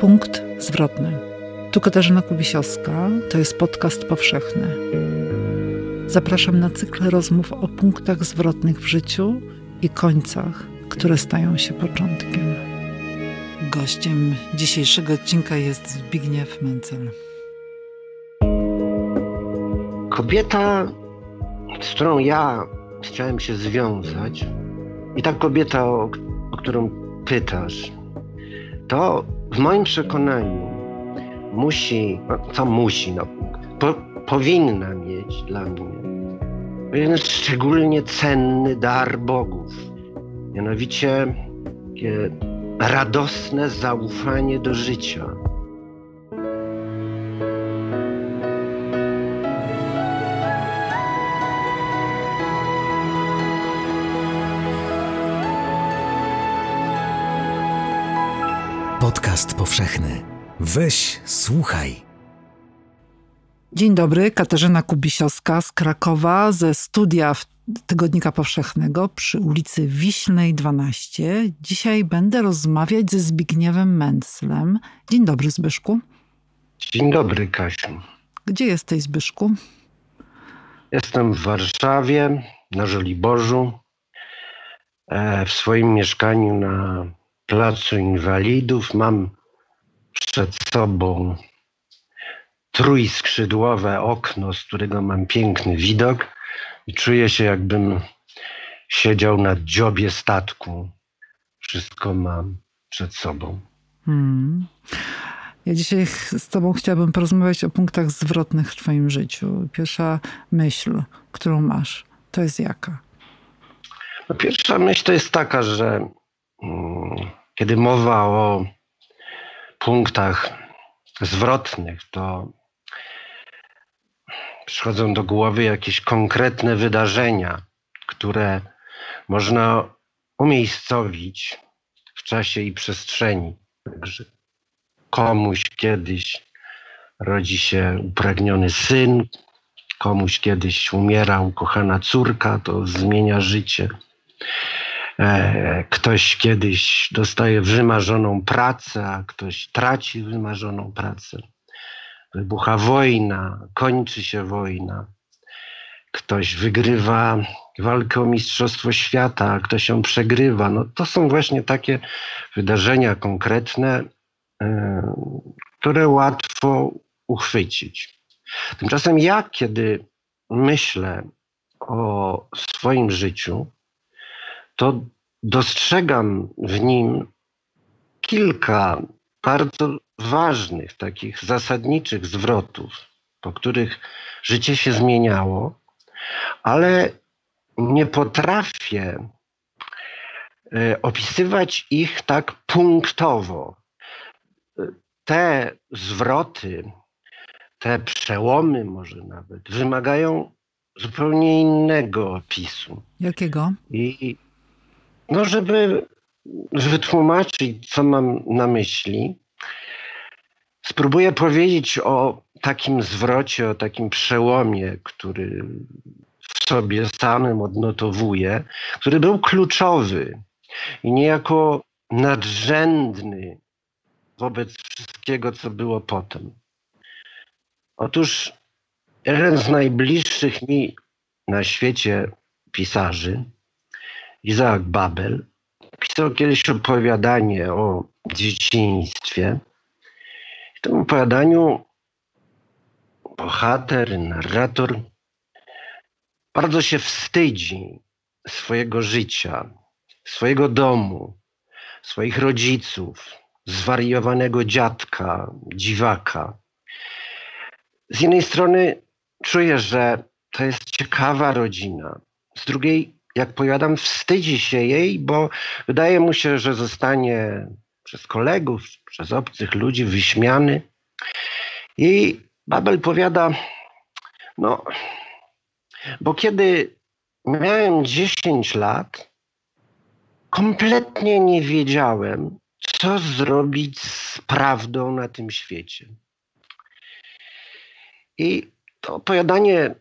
Punkt zwrotny. Tu Katarzyna Kubisiowska, to jest podcast powszechny. Zapraszam na cykl rozmów o punktach zwrotnych w życiu i końcach, które stają się początkiem. Gościem dzisiejszego odcinka jest Zbigniew Mencel. Kobieta, z którą ja chciałem się związać, i ta kobieta, o, o którą pytasz, to w moim przekonaniu musi, no, co musi, no, po, powinna mieć dla mnie pewien szczególnie cenny dar bogów. Mianowicie takie radosne zaufanie do życia. Podcast powszechny. Weź, słuchaj. Dzień dobry, Katarzyna Kubisiowska z Krakowa ze studia Tygodnika Powszechnego przy ulicy Wiśnej 12. Dzisiaj będę rozmawiać ze Zbigniewem Menclem. Dzień dobry, Zbyszku. Dzień dobry, Kasiu. Gdzie jesteś, Zbyszku? Jestem w Warszawie, na Żoliborzu, e, w swoim mieszkaniu na Placu Inwalidów. Mam przed sobą trójskrzydłowe okno, z którego mam piękny widok i czuję się, jakbym siedział na dziobie statku. Wszystko mam przed sobą. Hmm. Ja dzisiaj z Tobą chciałabym porozmawiać o punktach zwrotnych w Twoim życiu. Pierwsza myśl, którą masz, to jest jaka? No pierwsza myśl to jest taka, że mm, kiedy mowa o punktach zwrotnych, to przychodzą do głowy jakieś konkretne wydarzenia, które można umiejscowić w czasie i przestrzeni. Także komuś kiedyś rodzi się upragniony syn, komuś kiedyś umiera ukochana córka, to zmienia życie. E, ktoś kiedyś dostaje wymarzoną pracę, a ktoś traci wymarzoną pracę. Wybucha wojna, kończy się wojna. Ktoś wygrywa walkę o Mistrzostwo Świata, a ktoś ją przegrywa. No, to są właśnie takie wydarzenia konkretne, e, które łatwo uchwycić. Tymczasem ja, kiedy myślę o swoim życiu, to dostrzegam w nim kilka bardzo ważnych, takich zasadniczych zwrotów, po których życie się zmieniało, ale nie potrafię e, opisywać ich tak punktowo. Te zwroty, te przełomy, może nawet, wymagają zupełnie innego opisu. Jakiego? I no, żeby wytłumaczyć, co mam na myśli, spróbuję powiedzieć o takim zwrocie, o takim przełomie, który w sobie samym odnotowuję, który był kluczowy i niejako nadrzędny wobec wszystkiego, co było potem. Otóż jeden z najbliższych mi na świecie pisarzy, Izaak Babel, pisał kiedyś opowiadanie o dzieciństwie. W tym opowiadaniu bohater, narrator bardzo się wstydzi swojego życia, swojego domu, swoich rodziców, zwariowanego dziadka, dziwaka. Z jednej strony czuje, że to jest ciekawa rodzina, z drugiej jak powiadam, wstydzi się jej, bo wydaje mu się, że zostanie przez kolegów, przez obcych ludzi wyśmiany. I Babel powiada, no, bo kiedy miałem 10 lat, kompletnie nie wiedziałem, co zrobić z prawdą na tym świecie. I to opowiadanie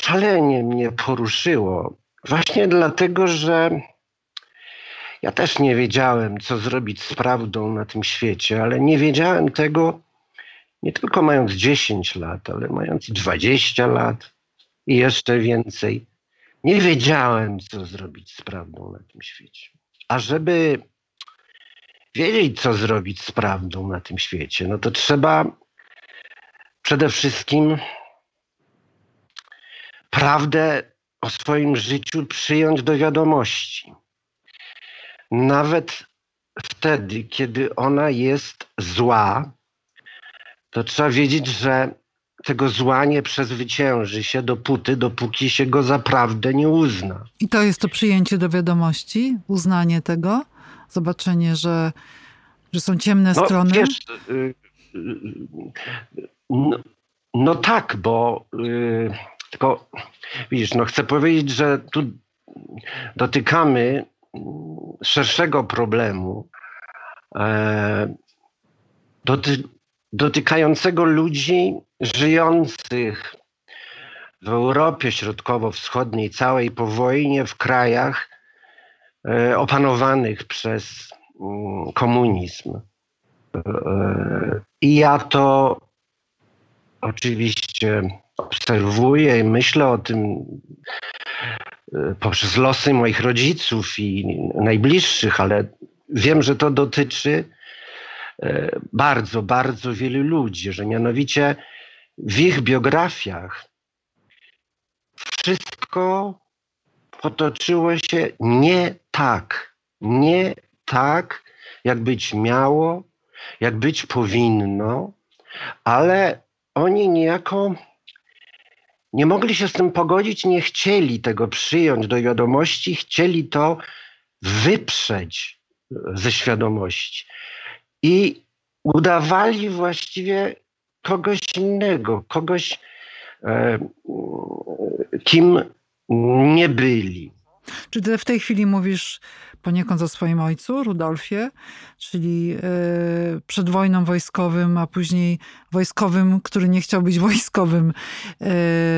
szalenie mnie poruszyło. Właśnie dlatego, że ja też nie wiedziałem, co zrobić z prawdą na tym świecie, ale nie wiedziałem tego nie tylko mając 10 lat, ale mając 20 lat i jeszcze więcej. Nie wiedziałem, co zrobić z prawdą na tym świecie. A żeby wiedzieć, co zrobić z prawdą na tym świecie, no to trzeba przede wszystkim prawdę o swoim życiu przyjąć do wiadomości. Nawet wtedy, kiedy ona jest zła, to trzeba wiedzieć, że tego zła nie przezwycięży się dopóty, dopóki się go za prawdę nie uzna. I to jest to przyjęcie do wiadomości, uznanie tego, zobaczenie, że, że są ciemne no, strony? Wiesz, y, y, y, no, no, tak, bo tylko widzisz, no chcę powiedzieć, że tu dotykamy szerszego problemu, e, doty, dotykającego ludzi żyjących w Europie Środkowo-Wschodniej, całej po wojnie, w krajach e, opanowanych przez mm, komunizm. E, I ja to oczywiście obserwuję i myślę o tym e, poprzez losy moich rodziców i najbliższych, ale wiem, że to dotyczy e, bardzo, bardzo wielu ludzi, że mianowicie w ich biografiach wszystko potoczyło się nie tak, nie tak, jak być miało, jak być powinno, ale oni niejako nie mogli się z tym pogodzić, nie chcieli tego przyjąć do wiadomości, chcieli to wyprzeć ze świadomości. I udawali właściwie kogoś innego, kogoś, e, kim nie byli. Czy ty w tej chwili mówisz poniekąd o swoim ojcu, Rudolfie, czyli e, przed wojną wojskowym, a później wojskowym, który nie chciał być wojskowym e,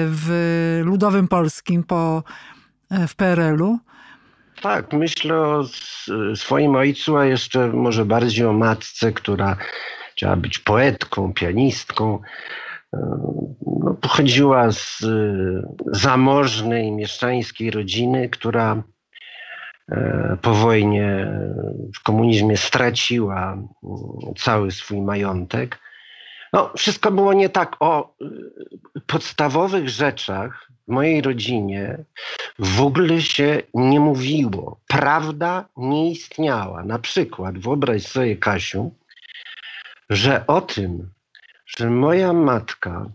w ludowym polskim po, e, w PRL-u? Tak, myślę o swoim ojcu, a jeszcze może bardziej o matce, która chciała być poetką, pianistką. No, pochodziła z zamożnej mieszczańskiej rodziny, która E, po wojnie w komunizmie straciła mm, cały swój majątek. No, wszystko było nie tak. O y, podstawowych rzeczach w mojej rodzinie w ogóle się nie mówiło. Prawda nie istniała. Na przykład, wyobraź sobie, Kasiu, że o tym, że moja matka,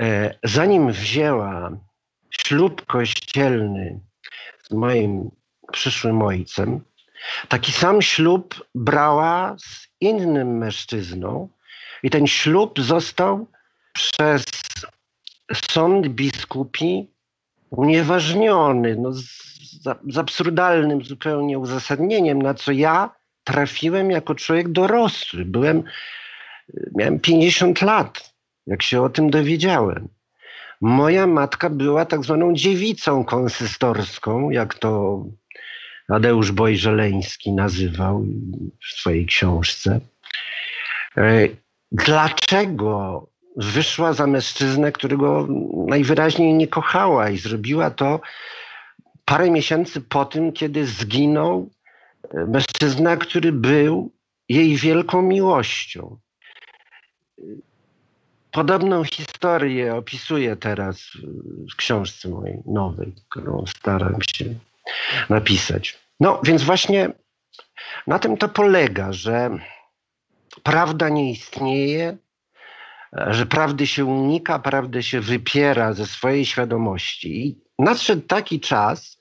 e, zanim wzięła ślub kościelny z moim przyszłym ojcem, taki sam ślub brała z innym mężczyzną i ten ślub został przez sąd biskupi unieważniony no, z, z absurdalnym zupełnie uzasadnieniem, na co ja trafiłem jako człowiek dorosły. Byłem, miałem 50 lat, jak się o tym dowiedziałem. Moja matka była tak zwaną dziewicą konsystorską, jak to Tadeusz Bojżeleński nazywał w swojej książce. E, dlaczego wyszła za mężczyznę, którego najwyraźniej nie kochała i zrobiła to parę miesięcy po tym, kiedy zginął mężczyzna, który był jej wielką miłością. Podobną historię opisuję teraz w książce mojej nowej, którą staram się napisać. No więc właśnie na tym to polega, że prawda nie istnieje, że prawdy się unika, prawdę się wypiera ze swojej świadomości. I nadszedł taki czas,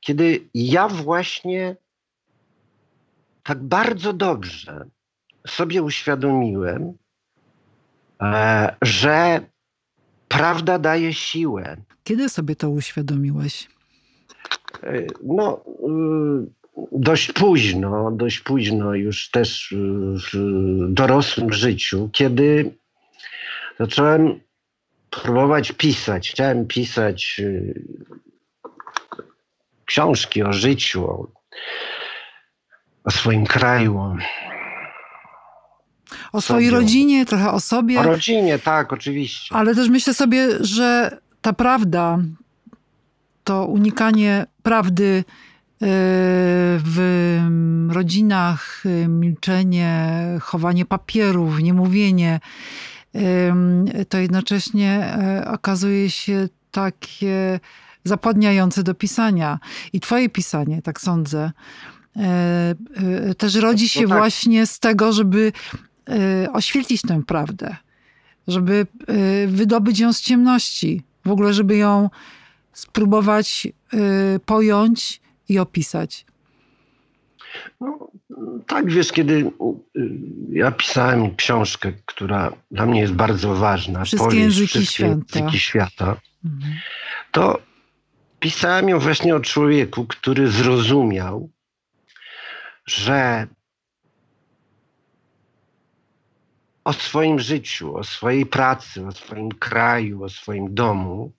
kiedy ja właśnie tak bardzo dobrze sobie uświadomiłem, że prawda daje siłę. Kiedy sobie to uświadomiłeś? E, no, y, dość późno, dość późno, już też w dorosłym życiu, kiedy zacząłem próbować pisać. Chciałem pisać y, książki o życiu, o, o swoim kraju. O, swojej rodzinie, trochę o sobie. O rodzinie, tak, oczywiście. Ale też myślę sobie, że ta prawda, to unikanie prawdy e, w rodzinach, e, milczenie, chowanie papierów, niemówienie, to jednocześnie e, okazuje się takie zapładniające do pisania. I twoje pisanie, tak sądzę, też rodzi się no tak. właśnie z tego, żeby oświetlić tę prawdę, żeby wydobyć ją z ciemności, w ogóle, żeby ją spróbować y, pojąć i opisać? No, tak, wiesz, kiedy y, ja pisałem książkę, która dla mnie jest bardzo ważna, Wszystkie powieść, języki wszystkie świata, języki świata mhm. to pisałem ją właśnie o człowieku, który zrozumiał, że o swoim życiu, o swojej pracy, o swoim kraju, o swoim domu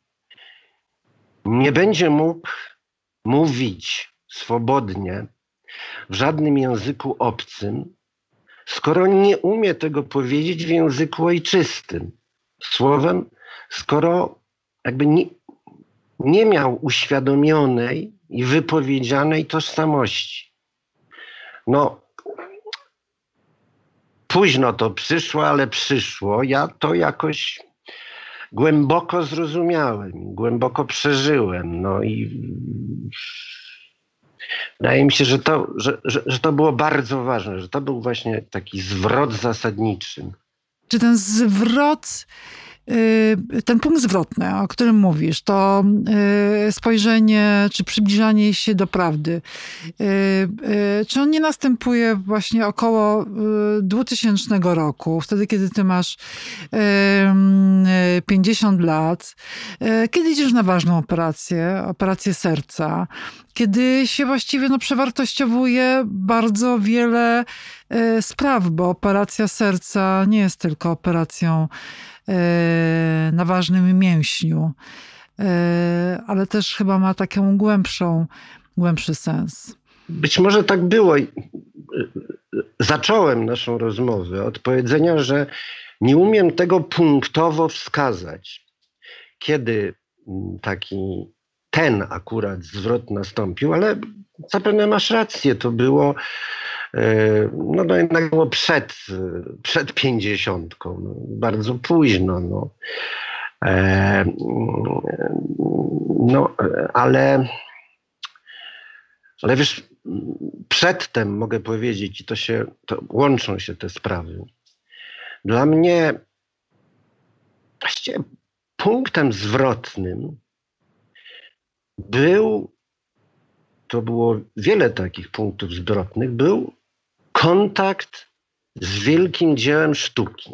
nie będzie mógł mówić swobodnie w żadnym języku obcym, skoro nie umie tego powiedzieć w języku ojczystym. Słowem, skoro jakby nie, nie miał uświadomionej i wypowiedzianej tożsamości. No, późno to przyszło, ale przyszło. Ja to jakoś głęboko zrozumiałem, głęboko przeżyłem. No i wydaje mi się, że to, że, że, że to było bardzo ważne, że to był właśnie taki zwrot zasadniczy. Czy ten zwrot ten punkt zwrotny, o którym mówisz, to y, spojrzenie czy przybliżanie się do prawdy, y, czy on nie następuje właśnie około 2000 roku, wtedy kiedy ty masz 50 lat, kiedy idziesz na ważną operację, operację serca, kiedy się właściwie no, przewartościowuje bardzo wiele spraw, bo operacja serca nie jest tylko operacją na ważnym mięśniu, e, ale też chyba ma taką głębszą, głębszy sens. Być może tak było. Zacząłem naszą rozmowę od powiedzenia, że nie umiem tego punktowo wskazać. Kiedy taki ten akurat zwrot nastąpił, ale zapewne masz rację, to było no, no jednak było przed, przed pięćdziesiątką, no, bardzo późno. No. E, no, ale, ale wiesz, przedtem mogę powiedzieć, i to się, to łączą się te sprawy. Dla mnie właściwie punktem zwrotnym był, to było wiele takich punktów zwrotnych, był kontakt z wielkim dziełem sztuki.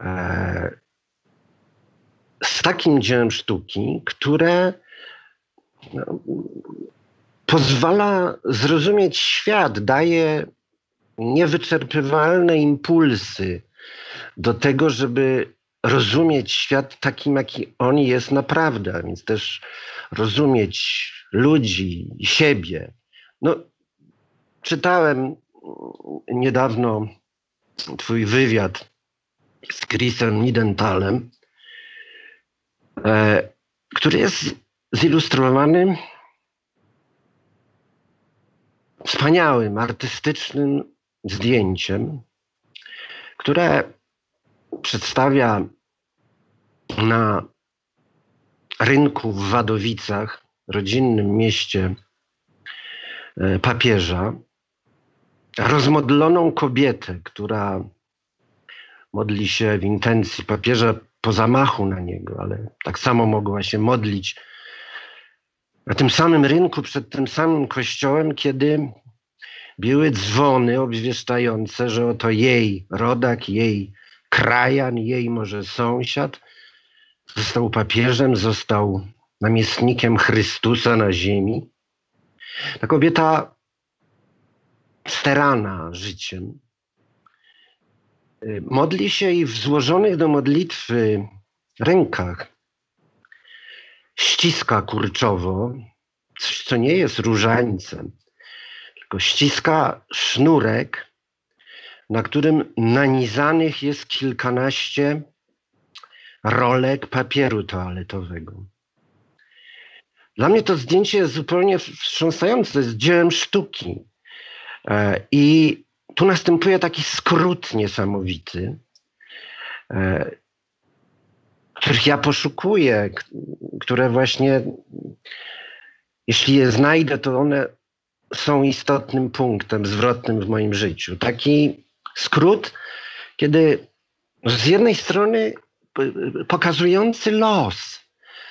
E, z takim dziełem sztuki, które no, pozwala zrozumieć świat, daje niewyczerpywalne impulsy do tego, żeby rozumieć świat takim, jaki on jest naprawdę, więc też rozumieć ludzi, siebie. No, Czytałem niedawno Twój wywiad z Chrisem Nidentalem, e, który jest zilustrowany wspaniałym, artystycznym zdjęciem, które przedstawia na rynku w Wadowicach, rodzinnym mieście e, papieża, rozmodloną kobietę, która modli się w intencji papieża po zamachu na niego, ale tak samo mogła się modlić na tym samym rynku, przed tym samym kościołem, kiedy biły dzwony obwieszczające, że oto jej rodak, jej krajan, jej może sąsiad został papieżem, został namiestnikiem Chrystusa na ziemi. Ta kobieta sterana życiem, y, modli się i w złożonych do modlitwy rękach ściska kurczowo coś, co nie jest różańcem, tylko ściska sznurek, na którym nanizanych jest kilkanaście rolek papieru toaletowego. Dla mnie to zdjęcie jest zupełnie wstrząsające, jest dziełem sztuki. E, I tu następuje taki skrót niesamowity, e, których ja poszukuję, które właśnie, jeśli je znajdę, to one są istotnym punktem zwrotnym w moim życiu. Taki skrót, kiedy z jednej strony pokazujący los,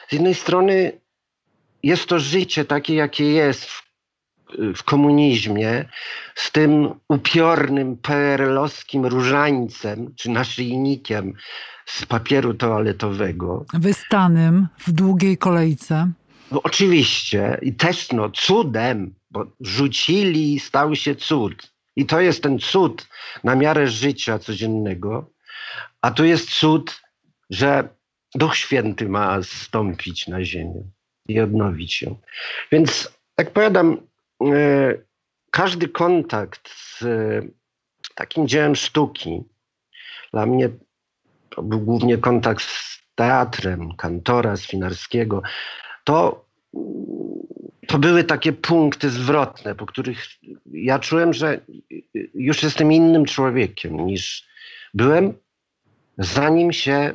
z jednej strony jest to życie takie, jakie jest w, w komunizmie, z tym upiornym PRL-owskim różańcem, czy naszyjnikiem z papieru toaletowego. Wystanym w długiej kolejce. No, oczywiście. I też no, cudem, bo rzucili i stał się cud. I to jest ten cud na miarę życia codziennego. A tu jest cud, że Duch Święty ma stąpić na ziemię i odnowić ją. Więc, jak powiadam, każdy kontakt z e, takim dziełem sztuki, dla mnie to był głównie kontakt z teatrem, kantora, Swinarskiego, to, to były takie punkty zwrotne, po których ja czułem, że już jestem innym człowiekiem niż byłem, zanim się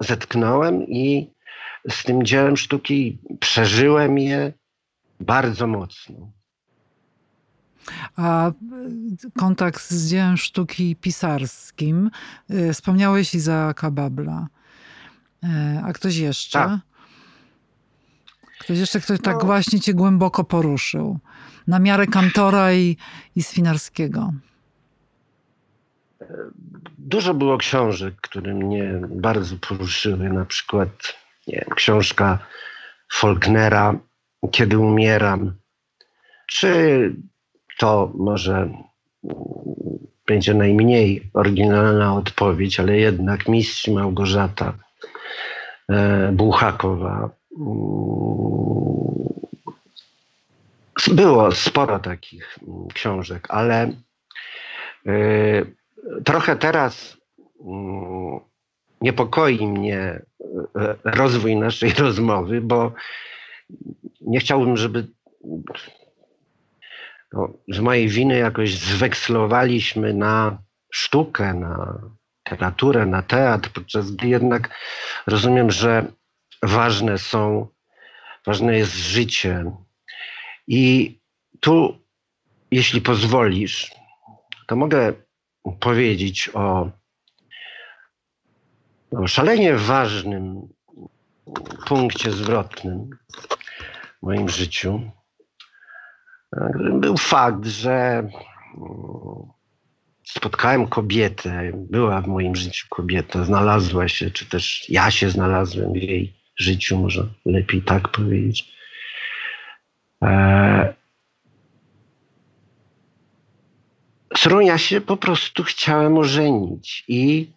zetknąłem i z tym dziełem sztuki przeżyłem je bardzo mocno. A kontakt z dziełem sztuki pisarskim, y, wspomniałeś Izaaka Babla. Y, a ktoś jeszcze? Tak. Ktoś jeszcze, kto tak no. właśnie cię głęboko poruszył. Na miarę Kantora i, i Swinarskiego. Dużo było książek, które mnie bardzo poruszyły. Na przykład nie wiem, książka Faulknera Kiedy umieram. Czy to może będzie najmniej oryginalna odpowiedź, ale jednak mistrz Małgorzata e, Buchakowa. Mm, było sporo takich książek, ale e, trochę teraz mm, niepokoi mnie e, rozwój naszej rozmowy, bo nie chciałbym, żeby no, z mojej winy jakoś zwekslowaliśmy na sztukę, na literaturę, na teatr, podczas gdy jednak rozumiem, że ważne są, ważne jest życie. I tu, jeśli pozwolisz, to mogę powiedzieć o, o szalenie ważnym punkcie zwrotnym w moim życiu był fakt, że mm, spotkałem kobietę, była w moim życiu kobieta, znalazła się, czy też ja się znalazłem w jej życiu, może lepiej tak powiedzieć. E, z którą ja się po prostu chciałem ożenić i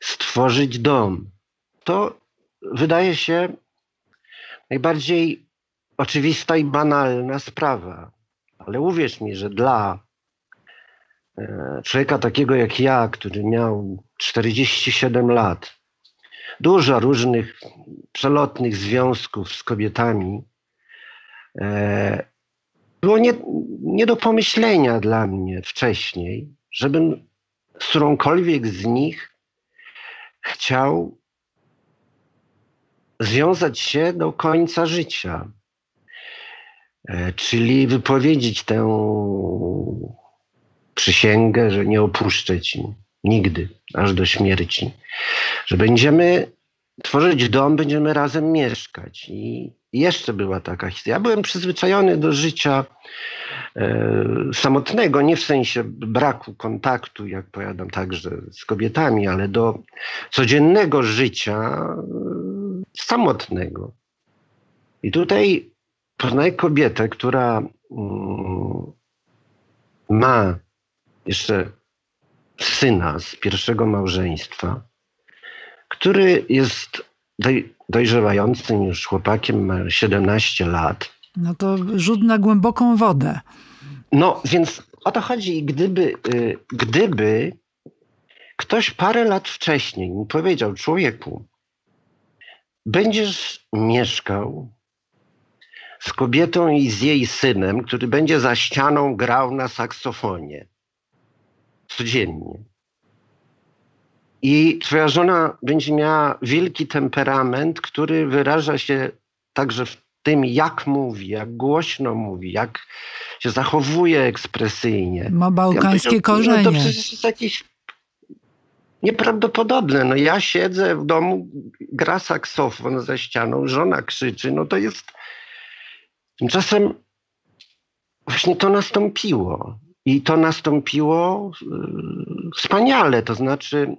stworzyć dom. To wydaje się najbardziej oczywista i banalna sprawa. Ale uwierz mi, że dla e, człowieka takiego jak ja, który miał 47 lat, dużo różnych przelotnych związków z kobietami, e, było nie, nie do pomyślenia dla mnie wcześniej, żebym z którąkolwiek z nich chciał związać się do końca życia. E, czyli wypowiedzieć tę przysięgę, że nie opuszczę ci nigdy, aż do śmierci. Że będziemy tworzyć dom, będziemy razem mieszkać. I jeszcze była taka historia. Ja byłem przyzwyczajony do życia e, samotnego, nie w sensie braku kontaktu, jak powiadam, także z kobietami, ale do codziennego życia e, samotnego. I tutaj poznaję kobietę, która mm, ma jeszcze syna z pierwszego małżeństwa, który jest doj, dojrzewającym już chłopakiem, ma 17 lat. No to rzut na głęboką wodę. No, więc o to chodzi. Gdyby, y, gdyby ktoś parę lat wcześniej mi powiedział, człowieku, będziesz mieszkał z kobietą i z jej synem, który będzie za ścianą grał na saksofonie codziennie. I twoja żona będzie miała wielki temperament, który wyraża się także w tym, jak mówi, jak głośno mówi, jak się zachowuje ekspresyjnie. Ma bałkańskie ja korzenie. No to przecież jest jakieś nieprawdopodobne. No ja siedzę w domu, gra saksofon ze ścianą, żona krzyczy, no to jest... Tymczasem właśnie to nastąpiło. I to nastąpiło yy, wspaniale, to znaczy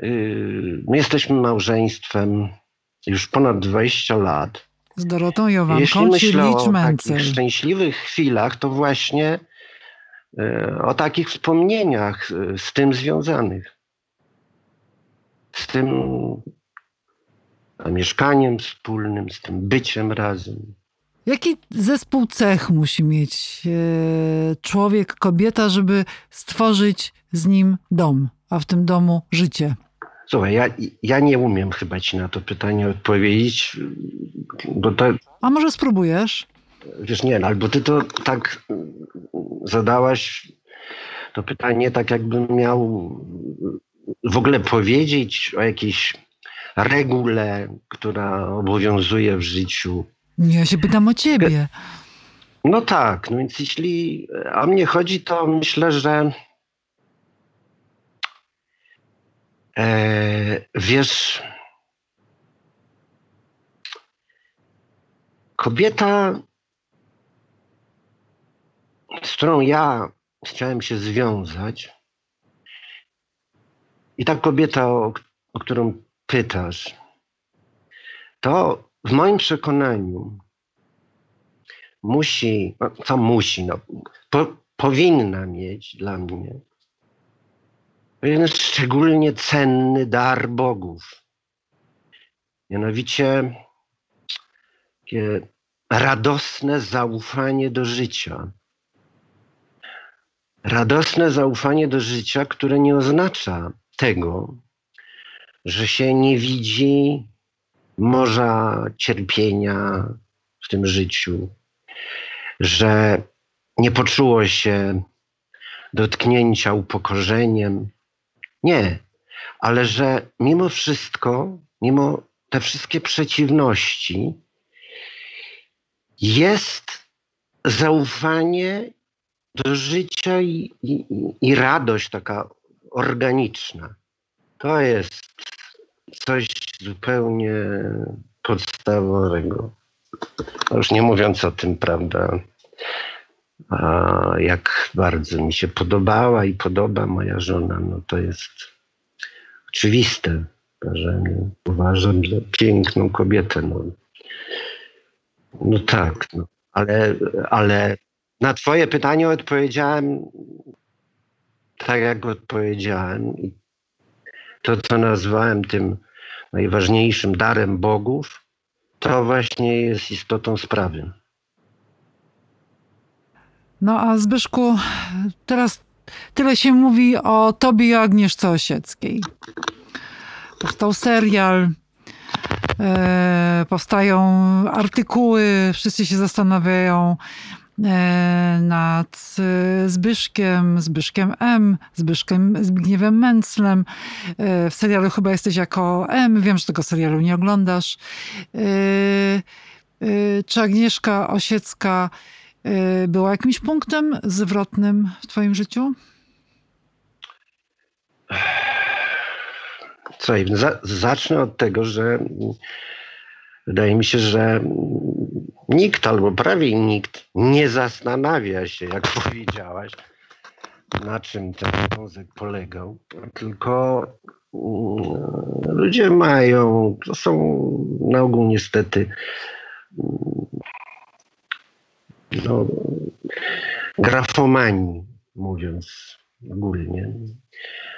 yy, my jesteśmy małżeństwem już ponad 20 lat. Z Dorotą Jowanką, Jeśli myślę o takich szczęśliwych chwilach, to właśnie yy, o takich wspomnieniach z tym związanych. Z tym mieszkaniem wspólnym, z tym byciem razem. Jaki zespół cech musi mieć e, człowiek, kobieta, żeby stworzyć z nim dom, a w tym domu życie? Słuchaj, ja, ja nie umiem chyba ci na to pytanie odpowiedzieć, bo to... A może spróbujesz? Wiesz, nie, no, albo ty to tak zadałaś to pytanie tak jakbym miał w ogóle powiedzieć o jakiejś regule, która obowiązuje w życiu nie, ja się pytam o ciebie. No tak, no więc jeśli o mnie chodzi, to myślę, że e, wiesz, kobieta, z którą ja chciałem się związać, i ta kobieta, o, o którą pytasz, to w moim przekonaniu musi, no, co musi, no, po, powinna mieć dla mnie jeden szczególnie cenny dar bogów. Mianowicie takie radosne zaufanie do życia. Radosne zaufanie do życia, które nie oznacza tego, że się nie widzi morza cierpienia w tym życiu, że nie poczuło się dotknięcia upokorzeniem. Nie, ale że mimo wszystko, mimo te wszystkie przeciwności, jest zaufanie do życia i, i, i radość taka organiczna. To jest coś zupełnie podstawowego. Już nie mówiąc o tym, prawda, jak bardzo mi się podobała i podoba moja żona, no to jest oczywiste, że uważam za piękną kobietę. No, no tak, no. Ale, ale na twoje pytanie odpowiedziałem tak, jak odpowiedziałem. I to, co nazwałem tym najważniejszym darem bogów, to właśnie jest istotą sprawy. No a Zbyszku, teraz tyle się mówi o tobie i Agnieszce Osieckiej. Powstał serial, e, powstają artykuły, wszyscy się zastanawiają, nad e, Zbyszkiem, Zbyszkiem M, Zbyszkiem Zbigniewem Menclem. E, w serialu chyba jesteś jako M, wiem, że tego serialu nie oglądasz. Czy Agnieszka Osiecka była jakimś punktem zwrotnym w twoim życiu? Słuchaj, zacznę od tego, że wydaje mi się, że nikt albo prawie nikt nie zastanawia się, jak powiedziałaś, na czym ten związek polegał, tylko mm, ludzie mają, to są na ogół niestety mm, no, grafomani, mówiąc ogólnie,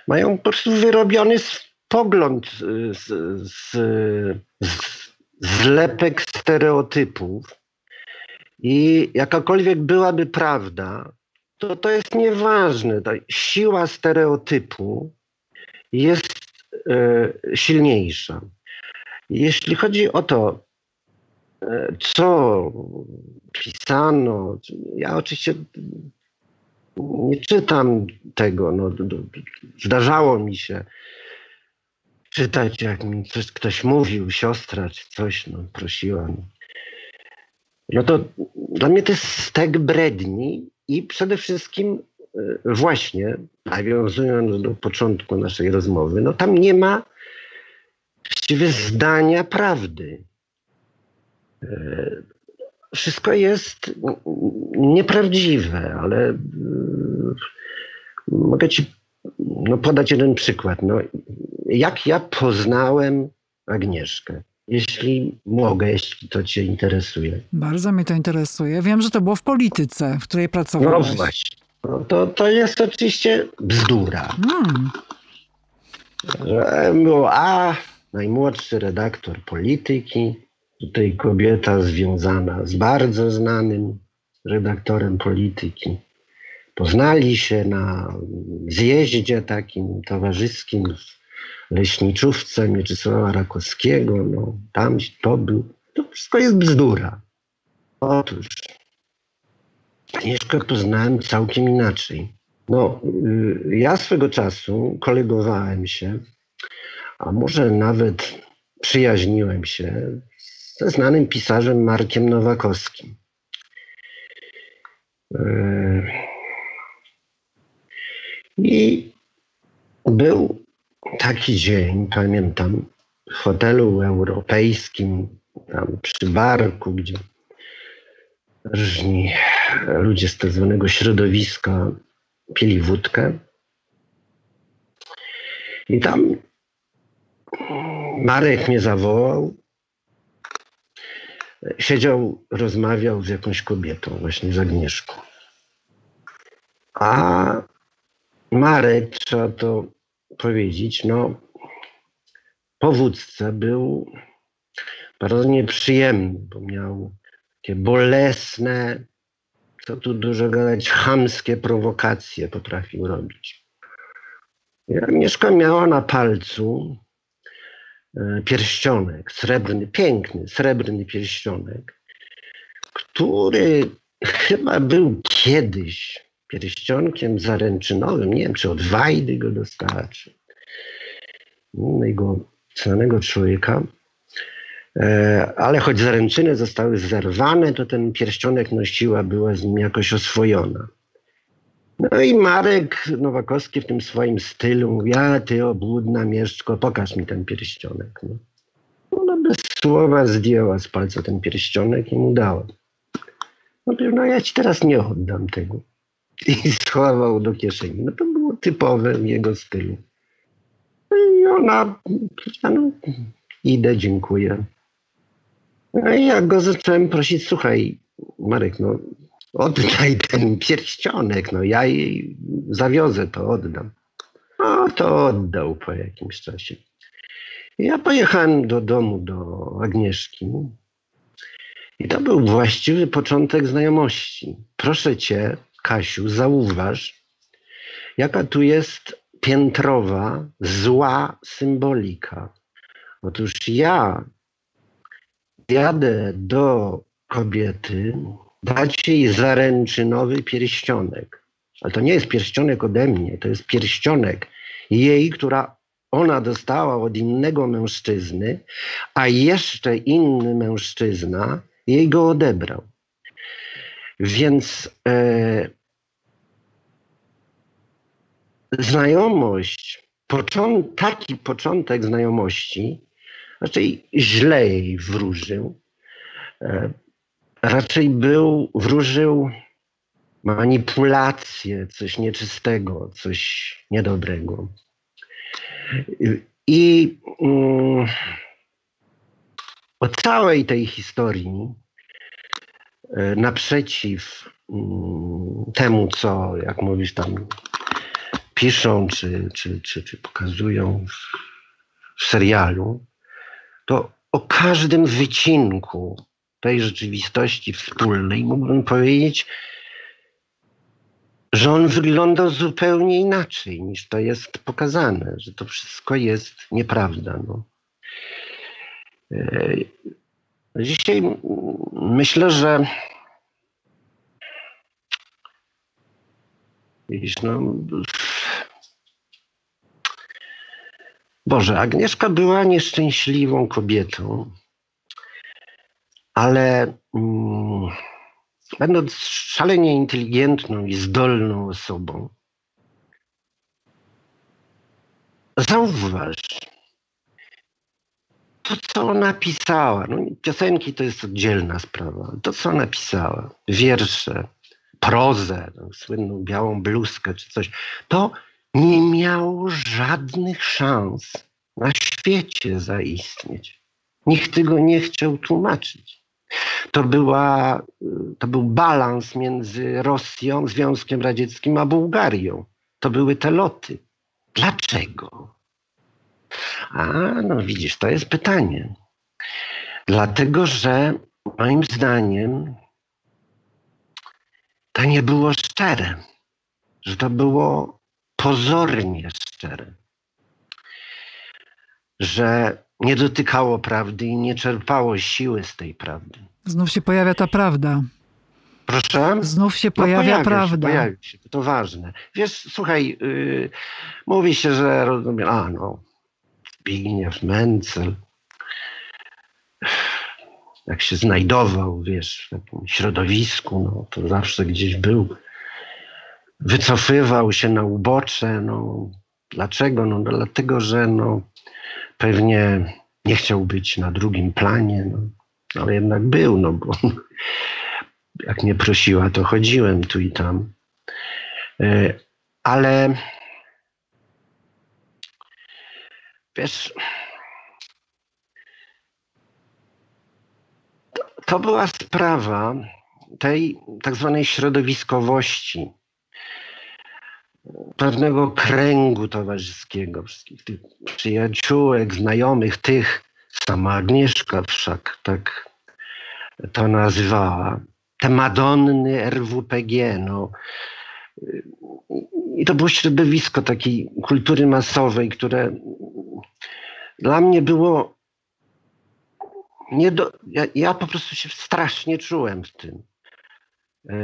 mają po prostu wyrobiony pogląd, z, z, z, zlepek stereotypów i jakakolwiek byłaby prawda, to to jest nieważne. Ta siła stereotypu jest e, silniejsza. Jeśli chodzi o to, e, co pisano, ja oczywiście nie czytam tego. No, zdarzało mi się czytać, jak mi coś, ktoś mówił, siostra czy coś, no, prosiła. No. no to dla mnie to jest stek bredni i przede wszystkim e, właśnie, nawiązując do początku naszej rozmowy, no tam nie ma właściwie zdania prawdy. E, wszystko jest nieprawdziwe, ale e, mogę ci no, podać jeden przykład. No, jak ja poznałem Agnieszkę? Jeśli mogę, jeśli to Cię interesuje. Bardzo mnie to interesuje. Wiem, że to było w polityce, w której pracowałeś. No właśnie. No to, to jest oczywiście bzdura. Hmm. Było, a najmłodszy redaktor polityki, tutaj kobieta związana z bardzo znanym redaktorem polityki. Poznali się na zjeździe takim towarzyskim w leśniczówce Mieczysława Rakowskiego. No, tam to był. To wszystko jest bzdura. Otóż Agnieszkę poznałem całkiem inaczej. No, y, ja swego czasu kolegowałem się, a może nawet przyjaźniłem się ze znanym pisarzem Markiem Nowakowskim. Y, I był taki dzień, pamiętam, w hotelu europejskim, tam przy barku, gdzie różni ludzie z tak zwanego środowiska pili wódkę. I tam Marek mnie zawołał. Siedział, rozmawiał z jakąś kobietą, właśnie z Agnieszką. A Marek, trzeba to powiedzieć, no, powódca był bardzo nieprzyjemny, bo miał takie bolesne, co tu dużo gadać, chamskie prowokacje potrafił robić. I Agnieszka miała na palcu e, pierścionek, srebrny, piękny, srebrny pierścionek, który chyba był kiedyś pierścionkiem zaręczynowym. Nie wiem, czy od Wajdy go dostała, czy innego znanego człowieka. E, ale choć zaręczyny zostały zerwane, to ten pierścionek nosiła, była z nim jakoś oswojona. No i Marek Nowakowski w tym swoim stylu mówi, a ty obłudna mieszczko, pokaż mi ten pierścionek. No. Ona bez słowa zdjęła z palca ten pierścionek i mu dała. No, no ja ci teraz nie oddam tego i schował do kieszeni. No to było typowe w jego stylu. No I ona, no, idę, dziękuję. No i ja go zacząłem prosić, słuchaj, Marek, no oddaj ten pierścionek, no ja jej zawiozę, to oddam. No to oddał po jakimś czasie. Ja pojechałem do domu do Agnieszki i to był właściwy początek znajomości. Proszę cię, Kasiu, zauważ, jaka tu jest piętrowa, zła symbolika. Otóż ja jadę do kobiety, dać jej zaręczynowy pierścionek. Ale to nie jest pierścionek ode mnie, to jest pierścionek jej, która ona dostała od innego mężczyzny, a jeszcze inny mężczyzna jej go odebrał. Więc e, znajomość, począ taki początek znajomości raczej źle jej wróżył. E, raczej był, wróżył manipulację, coś nieczystego, coś niedobrego. I um, o całej tej historii naprzeciw mm, temu, co, jak mówisz, tam piszą czy, czy, czy, czy pokazują w serialu, to o każdym wycinku tej rzeczywistości wspólnej mógłbym powiedzieć, że on wyglądał zupełnie inaczej niż to jest pokazane, że to wszystko jest nieprawda. No. Dzisiaj myślę, że Widzisz, no, Boże, Agnieszka była nieszczęśliwą kobietą, ale mm, będąc szalenie inteligentną i zdolną osobą, zauważ, to, co ona pisała, no, piosenki to jest oddzielna sprawa, to, co ona pisała, wiersze, prozę, no, słynną białą bluzkę czy coś, to nie miało żadnych szans na świecie zaistnieć. Nikt tego nie chciał tłumaczyć. To, była, to był balans między Rosją, Związkiem Radzieckim, a Bułgarią. To były te loty. Dlaczego? A, no widzisz, to jest pytanie. Dlatego, że moim zdaniem to nie było szczere, że to było pozornie szczere, że nie dotykało prawdy i nie czerpało siły z tej prawdy. Znów się pojawia ta prawda. Proszę? Znów się pojawia, no pojawia prawda. Się, pojawia się, to ważne. Wiesz, słuchaj, yy, mówi się, że rozumiem, a no, Zbigniew Mencel, jak się znajdował, wiesz, w takim środowisku, no, to zawsze gdzieś był. Wycofywał się na ubocze, no. Dlaczego? No dlatego, że no, pewnie nie chciał być na drugim planie, no. Ale jednak był, no bo jak mnie prosiła, to chodziłem tu i tam. E, ale wiesz, to była sprawa tej tak zwanej środowiskowości, pewnego kręgu towarzyskiego, wszystkich tych przyjaciółek, znajomych, tych, sama Agnieszka wszak tak to nazywała, te Madonny RWPG, no. I to było środowisko takiej kultury masowej, które dla mnie było nie do, ja, ja po prostu się strasznie czułem w tym. E,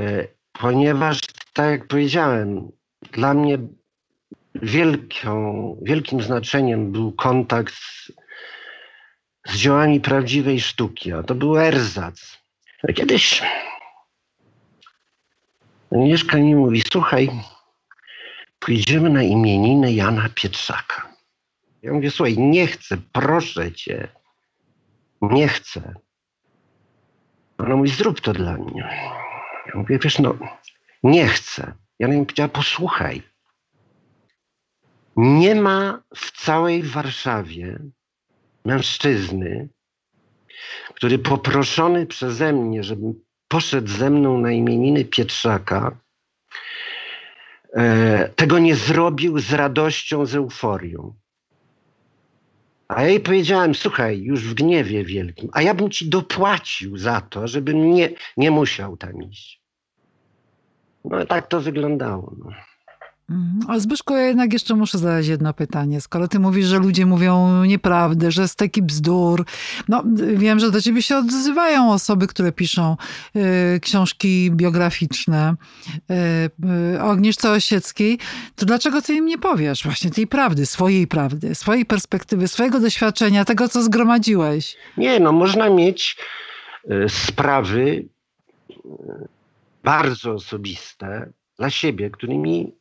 ponieważ, tak jak powiedziałem, dla mnie wielką, wielkim znaczeniem był kontakt z, z dziełami prawdziwej sztuki, a to był erzac. Kiedyś Agnieszka mi mówi, słuchaj, pójdziemy na imieniny Jana Pietrzaka. Ja mówię, słuchaj, nie chcę, proszę cię nie chcę. Ona mówi, zrób to dla mnie. Ja mówię, wiesz, no, nie chcę. Ja mi powiedziała, posłuchaj. Nie ma w całej Warszawie mężczyzny, który poproszony przeze mnie, żebym poszedł ze mną na imieniny Pietrzaka, e, tego nie zrobił z radością, z euforią. A ja jej powiedziałem, słuchaj, już w gniewie wielkim, a ja bym ci dopłacił za to, żebym nie, nie musiał tam iść. No tak to wyglądało. No. Mhm. Ale Zbyszko, ja jednak jeszcze muszę zadać jedno pytanie. Skoro ty mówisz, że ludzie mówią nieprawdę, że jest taki bzdur, no wiem, że do ciebie się odzywają osoby, które piszą y, książki biograficzne y, y, o Agnieszce Osieckiej, to dlaczego ty im nie powiesz właśnie tej prawdy, swojej prawdy, swojej perspektywy, swojego doświadczenia, tego, co zgromadziłeś? Nie, no można mieć y, sprawy y, bardzo osobiste dla siebie, którymi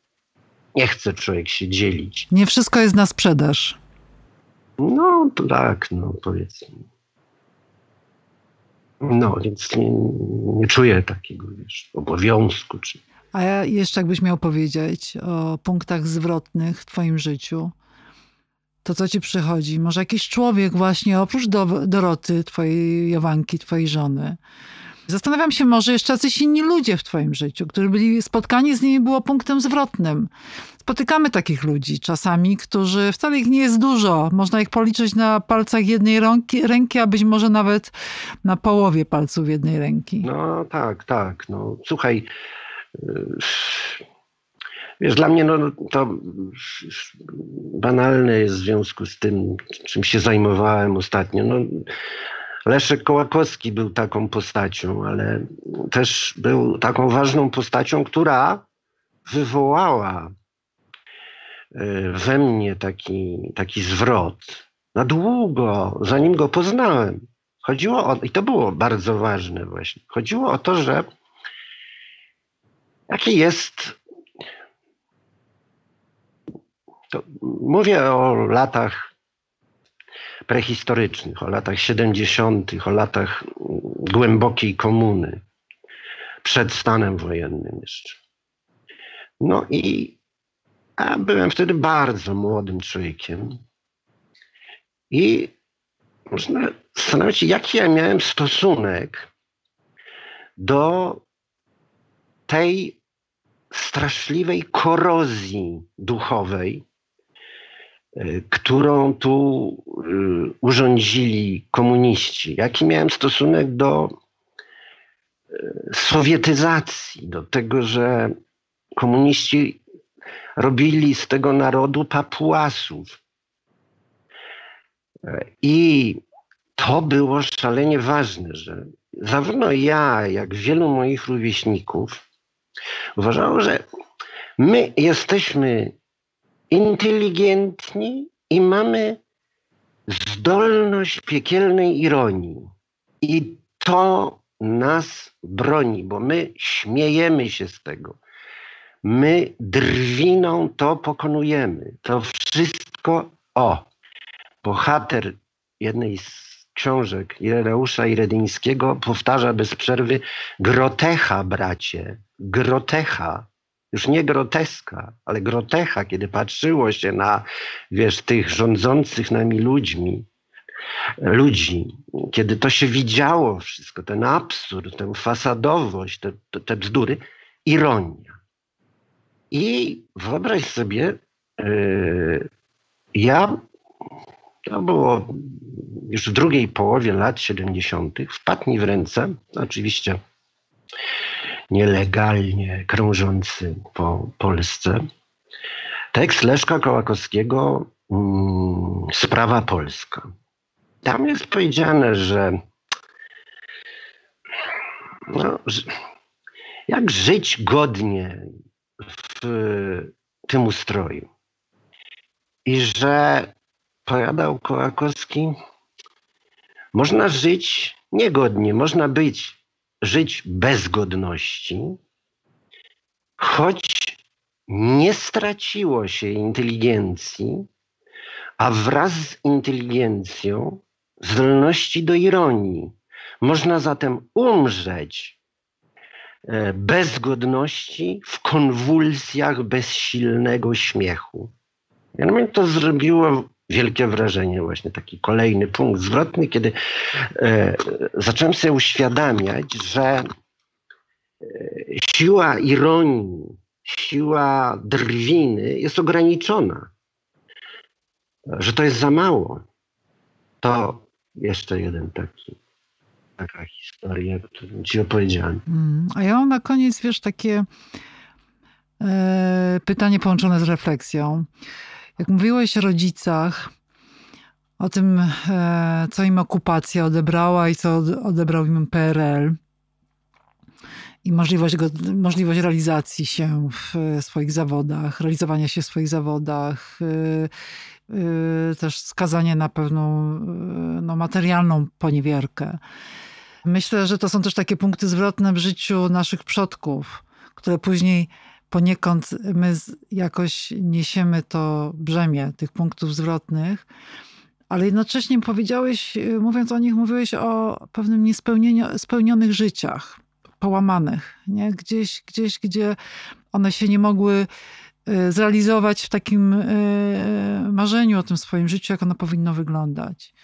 nie chce człowiek się dzielić. Nie wszystko jest na sprzedaż. No tak, no powiedzmy. No, więc nie, nie czuję takiego wiesz, obowiązku. Czy... A ja jeszcze jakbyś miał powiedzieć o punktach zwrotnych w twoim życiu, to co ci przychodzi? Może jakiś człowiek właśnie, oprócz do, Doroty, twojej Jowanki, twojej żony, Zastanawiam się, może jeszcze jacyś inni ludzie w twoim życiu, którzy byli, spotkanie z nimi było punktem zwrotnym. Spotykamy takich ludzi czasami, którzy, wcale ich nie jest dużo. Można ich policzyć na palcach jednej ręki, a być może nawet na połowie palców jednej ręki. No tak, tak. No, słuchaj, y, Wiesz, dla mnie no, to banalne jest w związku z tym, czym się zajmowałem ostatnio. No, Leszek Kołakowski był taką postacią, ale też był taką ważną postacią, która wywołała e, we mnie taki, taki zwrot na długo, zanim go poznałem. Chodziło o, i to było bardzo ważne właśnie, chodziło o to, że jaki jest to mówię o latach prehistorycznych, o latach 70., o latach głębokiej komuny, przed stanem wojennym jeszcze. No i ja byłem wtedy bardzo młodym człowiekiem i można zastanawiać się, jaki ja miałem stosunek do tej straszliwej korozji duchowej, którą tu e, urządzili komuniści, jaki miałem stosunek do e, sowietyzacji, do tego, że komuniści robili z tego narodu papuasów. I to było szalenie ważne, że zarówno ja, jak wielu moich rówieśników uważało, że my jesteśmy inteligentni i mamy zdolność piekielnej ironii. I to nas broni, bo my śmiejemy się z tego. My drwiną to pokonujemy. To wszystko, o, bohater jednej z książek Ireusza Iredyńskiego powtarza bez przerwy grotecha, bracie, grotecha już nie groteska, ale grotecha, kiedy patrzyło się na, wiesz, tych rządzących nami ludźmi, ludzi, kiedy to się widziało wszystko, ten absurd, tę fasadowość, te, te, bzdury, ironia. I wyobraź sobie, yy, ja, to było już w drugiej połowie lat 70., wpadł mi w ręce, oczywiście nielegalnie krążący po Polsce. Tekst Leszka Kołakowskiego mm, Sprawa Polska. Tam jest powiedziane, że no, jak żyć godnie w tym ustroju. I że, powiadał Kołakowski, można żyć niegodnie, można być żyć bez godności, choć nie straciło się inteligencji, a wraz z inteligencją zdolności do ironii. Można zatem umrzeć e, bez godności w konwulsjach bezsilnego śmiechu. Mnie to zrobiło wielkie wrażenie, właśnie taki kolejny punkt zwrotny, kiedy e, zacząłem sobie uświadamiać, że e, siła ironii, siła drwiny jest ograniczona, że to jest za mało. To jeszcze jeden taki taka historia, którą ci opowiedziałem. Mm, a ja mam na koniec, wiesz, takie e, pytanie połączone z refleksją. Jak mówiłeś o rodzicach, o tym, e, co im okupacja odebrała i co odebrał im PRL i możliwość, go, możliwość realizacji się w swoich zawodach, realizowania się w swoich zawodach, e, e, też skazanie na pewną no, materialną poniewierkę. Myślę, że to są też takie punkty zwrotne w życiu naszych przodków, które później poniekąd my jakoś niesiemy to brzemię tych punktów zwrotnych, ale jednocześnie powiedziałeś, mówiąc o nich, mówiłeś o pewnym niespełnionych życiach, połamanych, nie? Gdzieś, gdzieś, gdzie one się nie mogły e, zrealizować w takim e, marzeniu o tym swoim życiu, jak ono powinno wyglądać.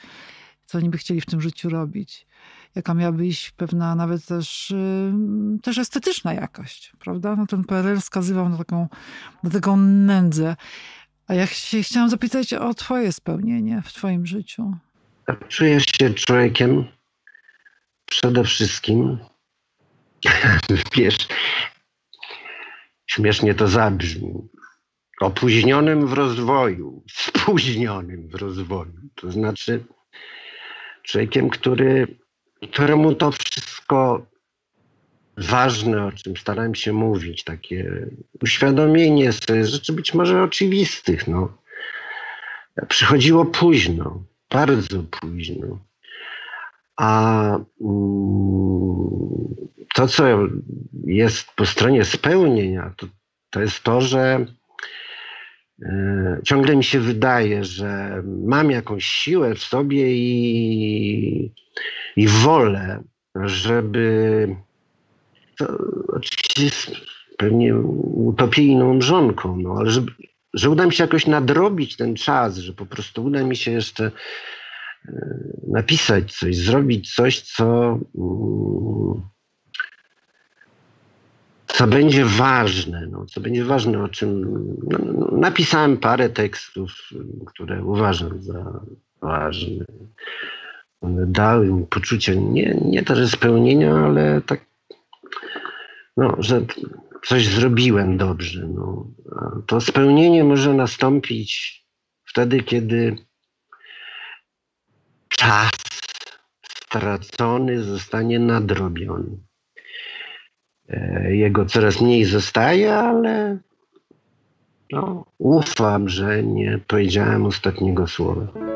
Co oni by chcieli w tym życiu robić. Jaka miałaby iść pewna nawet też, też estetyczna jakość, prawda? No ten PRL wskazywał na taką, na taką nędzę. A ja się chciałam zapytać o twoje spełnienie w twoim życiu. Czuję się człowiekiem przede wszystkim, wiesz, śmiesznie to zabrzmi, opóźnionym w rozwoju, spóźnionym w rozwoju. To znaczy człowiekiem, który, któremu to wszystko ważne, o czym starałem się mówić, takie uświadomienie sobie rzeczy być może oczywistych, no, przychodziło późno, bardzo późno. A mm, to, co jest po stronie spełnienia, to, to jest to, że e, ciągle mi się wydaje, że mam jakąś siłę w sobie i, i wolę, żeby. To oczywiście jest pewnie utopijną mrzonką, no, ale żeby, że uda mi się jakoś nadrobić ten czas, że po prostu uda mi się jeszcze e, napisać coś, zrobić coś, co, mm, co będzie ważne, no, co będzie ważne, o czym no, no, napisałem parę tekstów, które uważam za ważne. Dały mi poczucie nie, nie to, że spełnienia, ale tak, no, że coś zrobiłem dobrze. No. To spełnienie może nastąpić wtedy, kiedy czas stracony zostanie nadrobiony. E, jego coraz mniej zostaje, ale no, ufam, że nie powiedziałem ostatniego słowa.